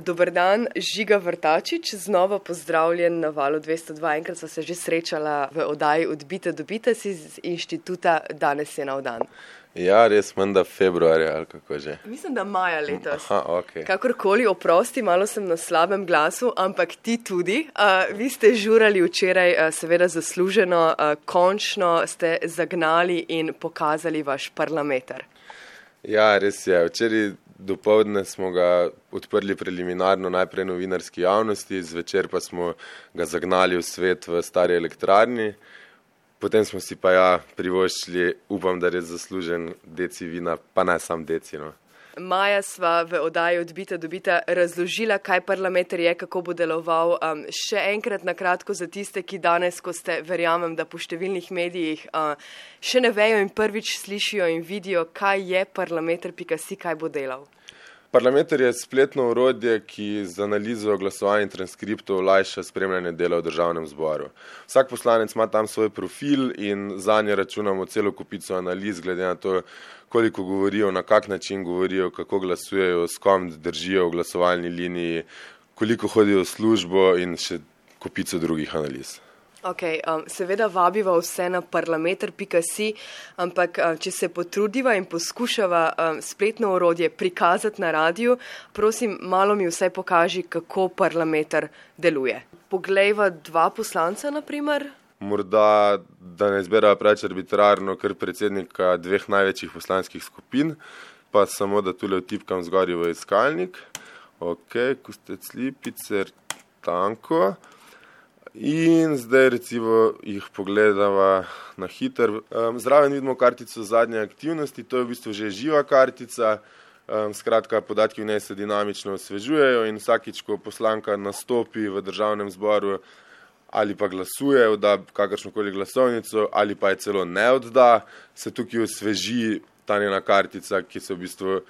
Dober dan, Žiga Vrtačič, znova pozdravljen na valu 202. Enkrat sva se že srečala v oddaji Odbite dobite si z inštituta Danes je na dan. Ja, res menda februarja ali kako že. Mislim, da maja letos. Aha, ok. Kakorkoli, oprosti, malo sem na slabem glasu, ampak ti tudi. Uh, vi ste žurali včeraj, uh, seveda zasluženo, uh, končno ste zagnali in pokazali vaš parlameter. Ja, res je. Včeraj dopoledne smo ga odprli preliminarno najprej novinarski javnosti, zvečer pa smo ga zagnali v svet v stari elektrarni. Potem smo si pa ja privoščili, upam, da je zaslužen deci vina, pa ne sam deci. No. Maja sva v oddaji odbita dobita razložila, kaj parlamentar je, kako bo deloval. Um, še enkrat na kratko za tiste, ki danes, ko ste, verjamem, da po številnih medijih uh, še ne vejo in prvič slišijo in vidijo, kaj je parlamentar, pika si, kaj bo delal. Parlamentar je spletno urodje, ki z analizo glasovanja in transkriptov olajša spremljanje dela v državnem zboru. Vsak poslanec ima tam svoj profil in za nje računamo celo kupico analiz, glede na to, koliko govorijo, na kak način govorijo, kako glasujejo, s kom držijo v glasovalni liniji, koliko hodijo v službo in še kupico drugih analiz. Okay, um, seveda vabiva vse na parlameter.si, ampak um, če se potrudiva in poskušava um, spletno orodje prikazati na radiju, prosim, malo mi vsaj pokaži, kako parlameter deluje. Poglejva dva poslanca, naprimer. Morda, da ne izberajo preveč arbitrarno, ker predsednika dveh največjih poslanskih skupin, pa samo da tule vtipkam zgori v iskalnik. Ok, kustec lipicer, tanko. In zdaj recimo jih pogledava na hiter. Zraven vidimo kartico zadnje aktivnosti, to je v bistvu že živa kartica. Skratka, podatki v njej se dinamično osvežujejo in vsakič, ko poslanka nastopi v državnem zboru ali pa glasuje, odda kakršnokoli glasovnico ali pa je celo ne odda, se tukaj osveži ta njena kartica, ki se v bistvu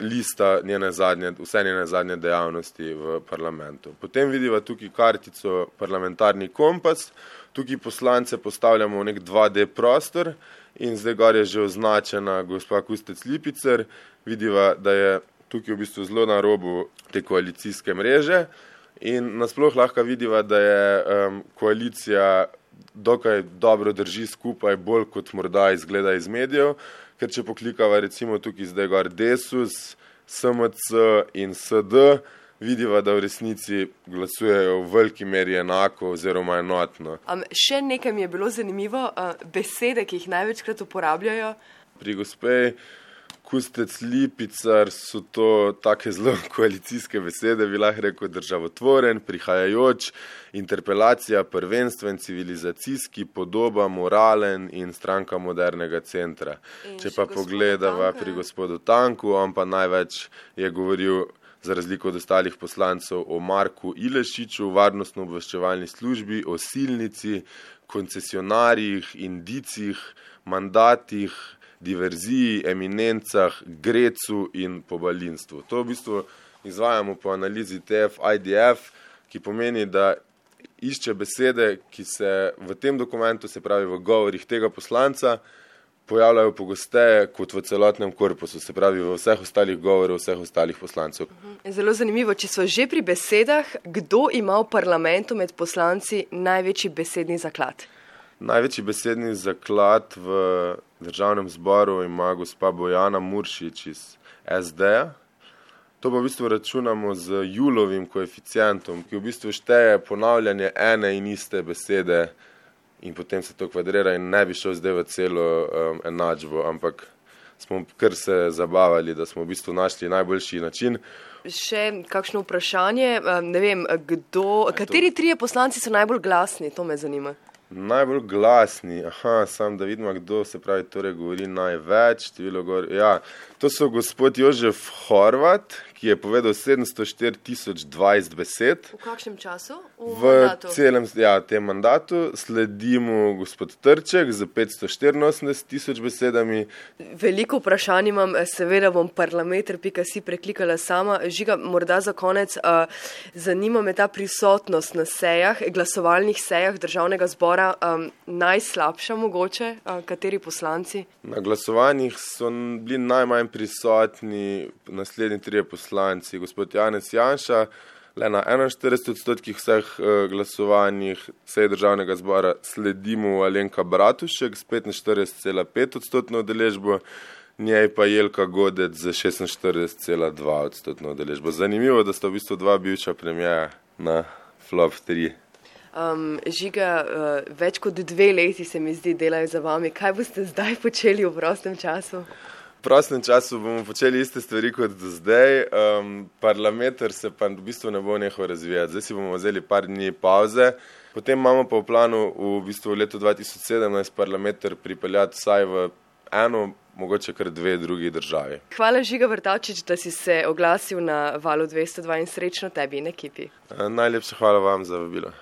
lista njene zadnje, vse njene zadnje dejavnosti v parlamentu. Potem vidiva tukaj kartico parlamentarni kompas, tukaj poslance postavljamo v nek 2D prostor in zdaj gor je že označena gospa Kustec Lipicer, vidiva, da je tukaj v bistvu zelo na robu te koalicijske mreže in nasploh lahko vidiva, da je um, koalicija dokaj dobro drži skupaj, bolj kot morda izgleda iz medijev ker če poklikava recimo tukaj zdaj gor Desus, SMC in SD, vidiva, da v resnici glasujejo v veliki meri enako oziroma enotno. Um, še nekaj mi je bilo zanimivo, uh, besede, ki jih največkrat uporabljajo. Pri gospej kustec lipicar so to take zelo koalicijske besede, bi lahko rekel državotvoren, prihajajoč, interpelacija, prvenstven, civilizacijski, podoba, moralen in stranka modernega centra. In Če pa pogledava pri gospodu Tanku, on pa največ je govoril za razliko od ostalih poslancev o Marku Ilešiču, varnostno obveščevalni službi, o silnici, koncesionarjih, indicih, mandatih, diverziji, eminencah, grecu in pobalinstvu. To v bistvu izvajamo po analizi TF-IDF, ki pomeni, da išče besede, ki se v tem dokumentu, se pravi v govorih tega poslanca, pojavljajo pogosteje kot v celotnem korpusu, se pravi v vseh ostalih govorih vseh ostalih poslancev. Mhm. Zelo zanimivo, če so že pri besedah, kdo ima v parlamentu med poslanci največji besedni zaklad? Največji besedni zaklad v državnem zboru ima gospa Bojana Muršič iz SD-ja. To pa v bistvu računamo z Julovim koeficientom, ki v bistvu šteje ponavljanje ene in iste besede in potem se to kvadrira in ne bi šel zdaj v celo um, enačbo, ampak smo kar se zabavali, da smo v bistvu našli najboljši način. Še kakšno vprašanje, um, ne vem, kdo, kateri trije poslanci so najbolj glasni, to me zanima. Najbolj glasni, aha, sam da vidimo, kdo se pravi, torej govori največ. Ja, to so gospod Jožef Horvat, ki je povedal 704.020 besed. V kakšnem času? V, v celem ja, tem mandatu sledimo gospod Trček z 584.000 besedami. Veliko vprašanj imam, seveda bom parlameter.si preklikala sama. Žiga, morda za konec, uh, zanima me ta prisotnost na sejah, glasovalnih sejah državnega zbora, um, najslabša mogoče, uh, kateri poslanci? Na glasovanjih so bili najmanj prisotni naslednji trije poslanci poslanci, gospod Janec Janša, le na 41 odstotkih vseh uh, glasovanjih sej državnega zbora sledimo Alenka Bratušek s 45,5 odstotno udeležbo, njej pa Jelka Godec z 46,2 odstotno udeležbo. Zanimivo, da sta v bistvu dva bivša premijeja na flop 3. Um, žiga, uh, več kot dve leti se mi zdi, delajo za vami. Kaj boste zdaj počeli v prostem času? Prostem času bomo počeli iste stvari kot do zdaj. Um, Parlamentr se pa v bistvu ne bo nehal razvijati. Zdaj si bomo vzeli par dni pauze. Potem imamo pa v planu v bistvu v letu 2017 parlamentr pripeljati vsaj v eno, mogoče kar dve drugi državi. Hvala, Žiga Vrtavčič, da si se oglasil na valu 202 in srečno tebi in ekipi. Uh, najlepša hvala vam za vabilo.